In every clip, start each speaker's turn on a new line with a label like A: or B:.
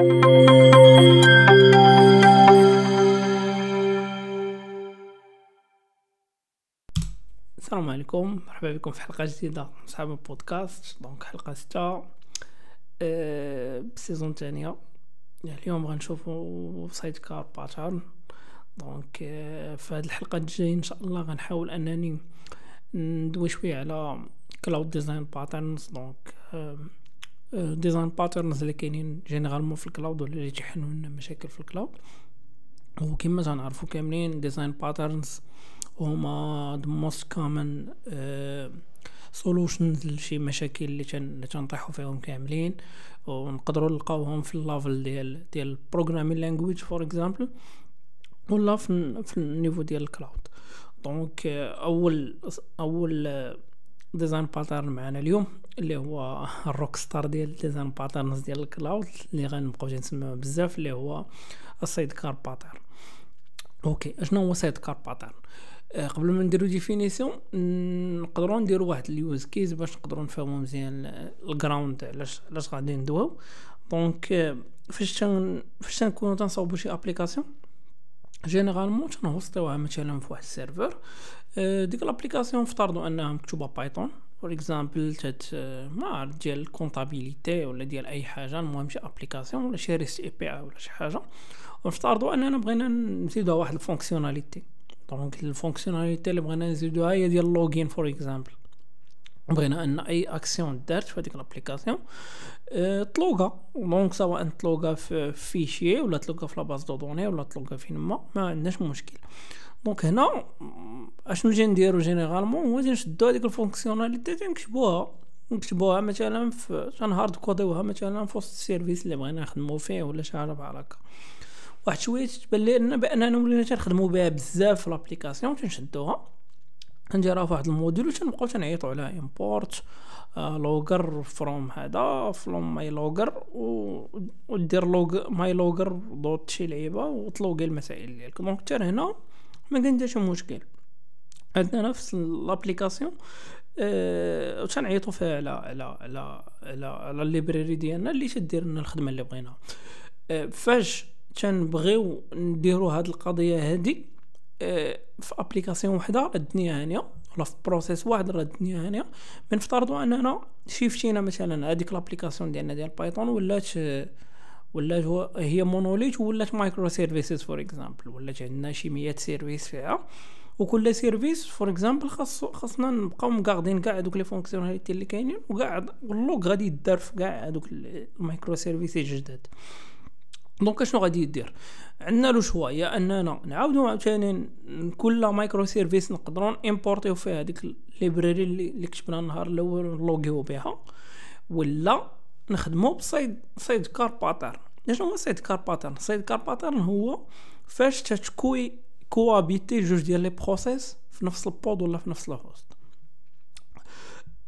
A: السلام عليكم مرحبا بكم في حلقة جديدة من صحاب البودكاست. donc حلقة ستة أه ب saison تانية يعني اليوم غنشوفو sidecar pattern donc أه في هاد الحلقة الجاية إن شاء الله غنحاول أنني ندوي شوية على cloud design patterns donc design patterns اللي كاينين généralement في ال cloud ولا اللي تيحلوا لنا مشاكل في ال cloud وكما تنعرفوا كاملين design patterns هما the most common solutions لشي مشاكل اللي تن تنطيحوا فيهم كاملين. ونقدروا نلقاوهم في ال level ديال ديال programming language for example ولا في في ال niveau ديال ال cloud donc أول أول design pattern معنا اليوم اللي هو ال rock star ديال design patterns ديال ال cloud اللي غنبقاو نسميوه بزاف اللي هو ال sidecar pattern. OK أشنو هو sidecar pattern؟ آه، قبل ما نديرو définition نقدروا نديرو واحد ال use case باش نقدروا نفهمو مزيان ال ground علاش علاش غادي ندويو. donc آه، فاش فاش تنكونو تنصاوبو شي application généralement تنهوستيوها مثلا في واحد ال server. ديك ال application افترضوا انها مكتوبه Python. for example تات ما ديال comptabilité ولا ديال أي حاجة المهم شي application ولا شي REST API ولا شي حاجة. ونفترضوا أننا بغينا نزيدوها واحد ال fonctionnalité donc ال fonctionnalité اللي بغينا نزيدوها هي ديال logging for example بغينا أن أي اكسيون دارت في هذيك ال application أه تلوغا. donc سواء تلوغا في fichier ولا تلوغا في la base de données ولا تلوغا فين ما ما عندناش مشكل. donc هنا اشنو جي نديرو généralement هو نشدو هذيك ال fonctionnalité تنكتبوها نكتبوها مثلا في تن hard كوديوها مثلا في وسط ال service اللي بغينا نخدمو فيه ولا شي حاجة بحال هكا واحد شوية تبان لنا باننا ولينا تنخدموا بها بزاف في l'application تنشدوها نديرها في واحد ال module و تنبقاو تنعيطوا على import logger from هذا from my logger ودير log my logger dot شي لعيبه وتلوغي المسائل ديالك donc حتى هنا ما كنديرش مشكل. عندنا نفس l'application أه تنعيطوا فيها على على على على, على ال library ديالنا اللي تدير لنا الخدمة اللي بغينا أه فاش تنبغيو نديرو هاد القضية هادي آه في application وحدة راه الدنيا هانية ولا في process واحد راه الدنيا هانية. بنفترضوا أننا شيفتينا مثلا هذيك l'application ديالنا ديال Python ولات ولات هي monolithe ولات microservices for example ولات عندنا شي 100 service فيها. وكل service for example خاص خاصنا نبقاو مقاردين كاع هذوك les fonctionnalités اللي كاينين وكاع وال log غادي يدار في كاع هذوك ال microservices الجداد donc اشنو غادي يدير؟ عندنا le choix يا أننا نعاودو عاوتاني كل microservice نقدروا امبورتيو فيها هذيك ال library اللي كتبنا النهار الأول نلوغيو بها ولا نخدمو ب side sidecar pattern. شنو هو sidecar pattern. sidecar pattern هو فاش تتكوي كوابيتي جوج ديال les process في نفس ال pod ولا في نفس ال host.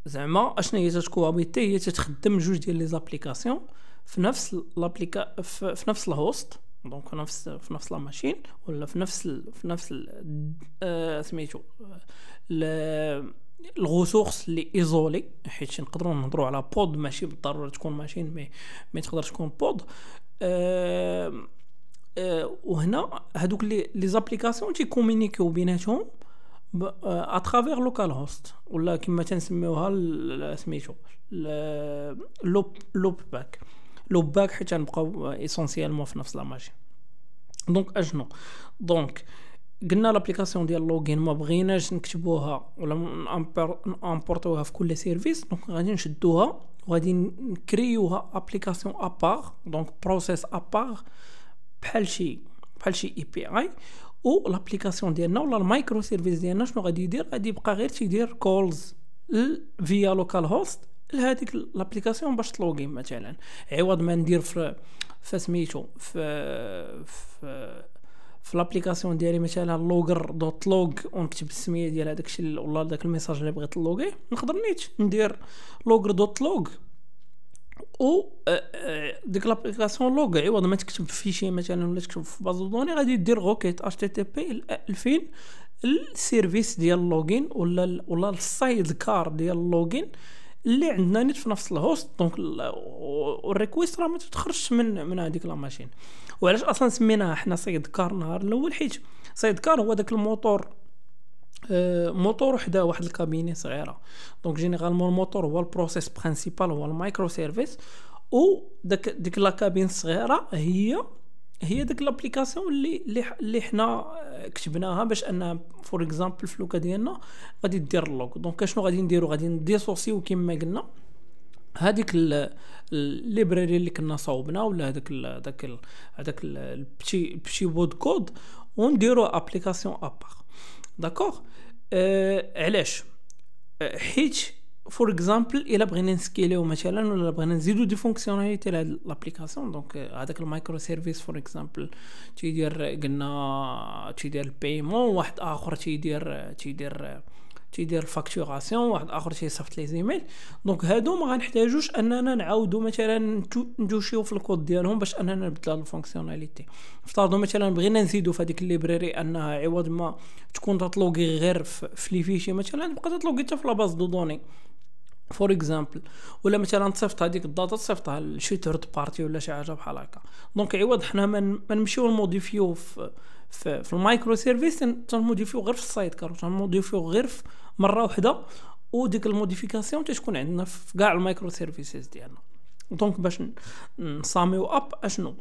A: زعما اشنو هي تتكوابيتي؟ هي تتخدم جوج ديال les applications في نفس ال applica في, في نفس ال host. donc في نفس في نفس la machine ولا في نفس في نفس آه سميتو ال ressources اللي isolées حيت نقدروا نهضروا على pod ماشي بالضرورة تكون machine مي مي تقدر تكون pod. آه آه وهنا هادوك les les applications تيكومونيكيو بيناتهم à travers localhost ولا كما تنسميوها سميتو loop loopback. loopback حيت غنبقاو essentiellement في نفس la machine donc اشنو donc قلنا l'application ديال logging ما بغيناش نكتبوها ولا امبورتوها في كل service donc غادي نشدوها وغادي نكريوها application à part donc process à part بحال شي بحال شي API و l'application ديالنا ولا ال microservice ديالنا شنو غادي يدير؟ غادي يبقى غير تيدير calls via localhost لهذيك l'application باش تلوغي مثلا. عوض ما ندير في فسميتو في في في l'application ديالي مثلا logger dot log ونكتب السميه ديال هذاك الشيء ولا داك ال message اللي بغيت نلوغيه نقدر نيت ندير logger dot log. و ديك l'application log عوض ما تكتب fichier مثلا ولا تكتب في base de données غادي دير requête HTTP 2000 ال service ديال ال logging ولا ولا ال sidecar ديال ال logging اللي عندنا نيت في نفس ال host. donc وال request راه ما تتخرجش من من هذيك la machine. وعلاش أصلا سميناها حنا sidecar نهار الأول؟ حيت sidecar هو داك الموتور آه، موتور وحده واحد ال cabine صغيرة. donc généralement ال moteur هو ال process principal هو ال microservice. و داك ديك la cabine الصغيرة هي هي ديك l'application اللي اللي حنا كتبناها باش أن for example لوكا ديالنا غادي دير ال log. donc شنو غادي نديرو؟ غادي نديسوسيو كيما قلنا هذيك ال library اللي كنا صوبنا ولا هذاك هذاك هذاك ال petit petit bout de code ونديرو application à part d'accord آه علاش؟ آه حيت for example إلا بغينا نسكيليو مثلا ولا بغينا نزيدو des fonctionnalités لهاد l'application donc هذاك ال microservice for example تيدير قلنا تيدير ال paiement واحد آخر تيدير تيدير تيدير facturation واحد آخر تيصيفط les emails. donc هادو ما غنحتاجوش أننا نعاودو مثلا ندوشيو في الكود ديالهم باش أننا نبدلو ال fonctionnalité. افترضوا مثلا بغينا نزيدو في هذيك ال library أنها عوض ما تكون تطلوغي غير في les fichiers مثلا تبقى تطلوغي حتى في la base de données. for example ولا مثلا تصيفط هذيك ال data تصيفطها لشي third party ولا شي حاجة بحال هكا. donc عوض حنا ما نمشيو نموديفيو في في, في ال microservice تنموديفيو غير في ال sidecar تنموديفيو غير في مرة واحدة وديك ال modification تتكون عندنا في كاع ال microservices ديالنا. donc باش ن sum يو up أشنو؟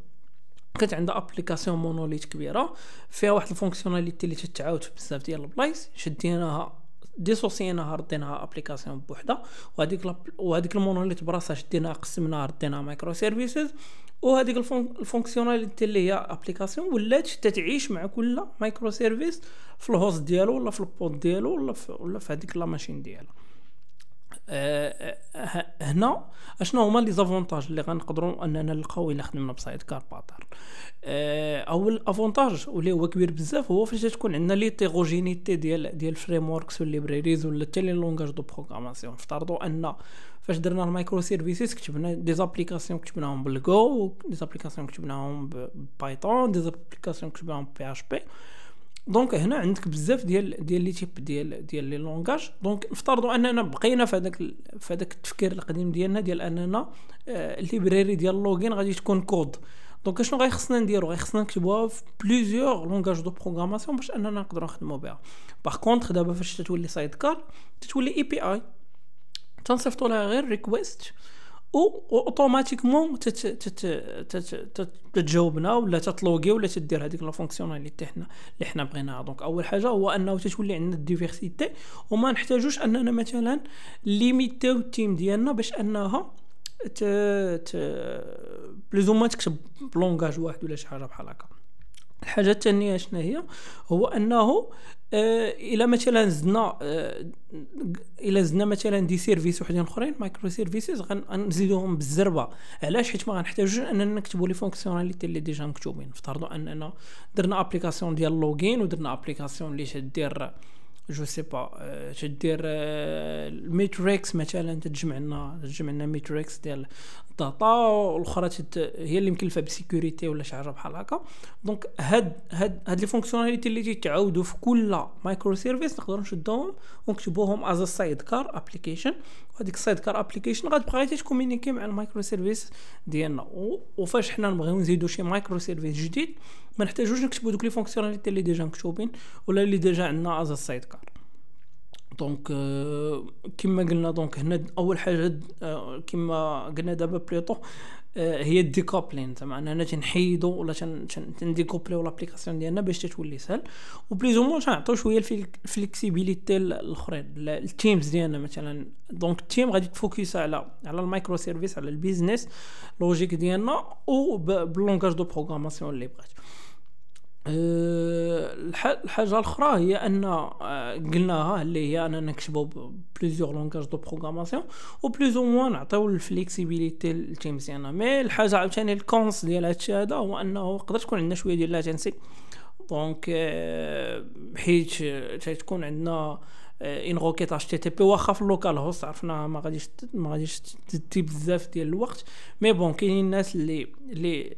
A: كانت عندها application monolithe كبيرة فيها واحد ال fonctionnalité اللي تتعاود في بزاف ديال البلايص شديناها ديسوسيناها رديناها application بوحدة وهذيك وهذيك ال monolithe براسها شديناها قسمناها رديناها microservices وهذيك ال fonctionnalité اللي هي application ولات تتعيش مع كل microservice في ال host ديالو ولا في ال pod ديالو ولا في ولا في هذيك la machine ديالو أه هنا أشنو هما les avantages اللي غنقدروا أننا نلقاو إلا خدمنا ب sidecar pattern أه أول avantage واللي هو كبير بزاف هو فاش تكون عندنا l'hétérogénéité ديال ديال ال frameworks وال libraries ولا حتى les langages de programmation افترضوا أن فاش درنا ال microservices كتبنا des applications كتبناهم ب Go des applications كتبناهم ب Python des applications كتبناهم PHP donc هنا عندك بزاف ديال ديال les types ديال ديال les langages. Donc نفترضوا أننا بقينا في هذاك في هذاك التفكير القديم ديالنا ديال أننا ال library ديال ال logging غادي تكون code donc شنو غيخصنا نديرو؟ غيخصنا نكتبوها في plusieurs langages de programmation باش أننا نقدروا نخدموا بها. par contre دابا فاش تتولي sidecar تتولي API تنصيفطوا لها غير request و automatiquement تتجاوبنا ولا تتلوغي ولا تدير هذيك la fonctionnalité حنا اللي حنا بغيناها. donc أول حاجة هو أنه تتولي عندنا ال diversité وما نحتاجوش أننا مثلا ليميتيو ال team ديالنا باش أنها ت ت plus تكتب ب langage واحد ولا شي حاجة بحال هكا. الحاجة الثانية شنو هي؟ هو أنه آه إلى مثلا زدنا آه إلى زدنا مثلا des services وحدين أخرين microservices غنزيدوهم بالزربة. علاش؟ حيت ما غنحتاجوش أننا نكتبوا les fonctionnalités اللي déjà مكتوبين. افترضوا أننا درنا application ديال logging ودرنا application اللي تدير je sais pas تدير ال metrics مثلا تجمع لنا تجمع لنا metrics ديال ال data والأخرى هي اللي مكلفة ب security ولا شي حاجة بحال هكا. donc هاد هاد هاد les fonctionnalités اللي تيتعاودوا في كل microservice نقدروا نشدوهم ونكتبوهم as sidecar application وهذيك ال sidecar application غتبقى غير تكومينيكي مع ال microservice ديالنا وفاش حنا نبغيو نزيدو شي microservice جديد ما نحتاجوش نكتبوا دوك les fonctionnalités اللي déjà مكتوبين ولا اللي déjà عندنا as sidecar donc كما قلنا donc هنا أول حاجة كما قلنا دابا plutôt هي ال decoupling. زعما أننا تنحيدو ولا تنديكوبليو l'application ديالنا باش تتولي سهل. و plus ou moins تنعطيو شوية ال flexibilité الاخرين ال teams ديالنا مثلا. donc ال team غادي ت focus على على ال microservice على ال business logic ديالنا و de programmation اللي بغات الحاجة الأخرى هي أن أه قلناها اللي هي أننا نكتبوا plusieurs langages de programmation و plus ou moins نعطيو ال flexibilité لل teams ديالنا. mais الحاجة عاوتاني ال cons ديال هادشي هذا هو أنه يقدر تكون عندنا شوية ديال latency donc أه حيت تكون عندنا une requête HTTP واخا في ال localhost عرفنا ما غاديش ما غاديش تدي بزاف ديال الوقت. mais bon كاينين الناس اللي اللي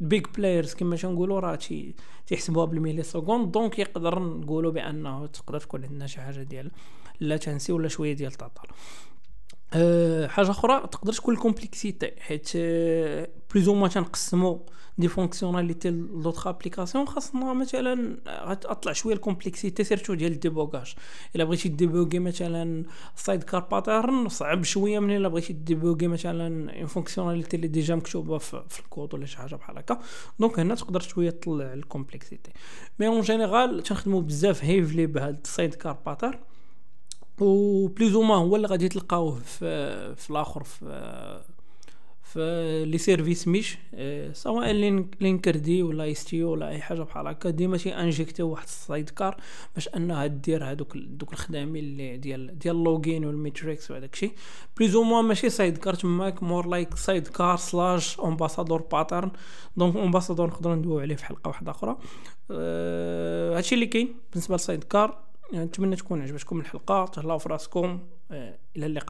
A: big players كما تنقولوا راه تي تيحسبوها بال milliseconde donc يقدر نقولوا بأنه تقدر تكون عندنا شي حاجة ديال latency ولا شوية ديال التعطل. أه حاجة أخرى تقدر تكون ال complexité حيت plus ou moins تنقسمو des fonctionnalités l'autre application خاصنا مثلا غتطلع شوية ال complexité surtout ديال ال débogage. إلا بغيتي ديبوغي مثلا sidecar pattern صعب شوية من إلا بغيتي ديبوغي مثلا une fonctionnalité اللي déjà مكتوبة في, الكود ولا شي حاجة بحال هكا. donc هنا تقدر شوية تطلع ال complexité mais en général تنخدمو بزاف heavily بهاد ال sidecar pattern و plus هو اللي غادي تلقاوه في في الآخر في في les service mesh سواء Linkerd ولا Istio ولا أي حاجة بحال هكا. ديما تي انجيكتيو واحد ال sidecar باش انها دير هادوك دوك الخدامين اللي ديال ديال ال logging وال metrics وهذاك الشيء plus ou ماشي sidecar تماك more like sidecar slash ambassador pattern donc ambassador نقدروا ندويو عليه في حلقة واحدة أخرى. أه هادشي اللي كاين بالنسبة ل sidecar. نتمنى تكون عجبتكم الحلقة تهلاو في راسكم إلى اللقاء.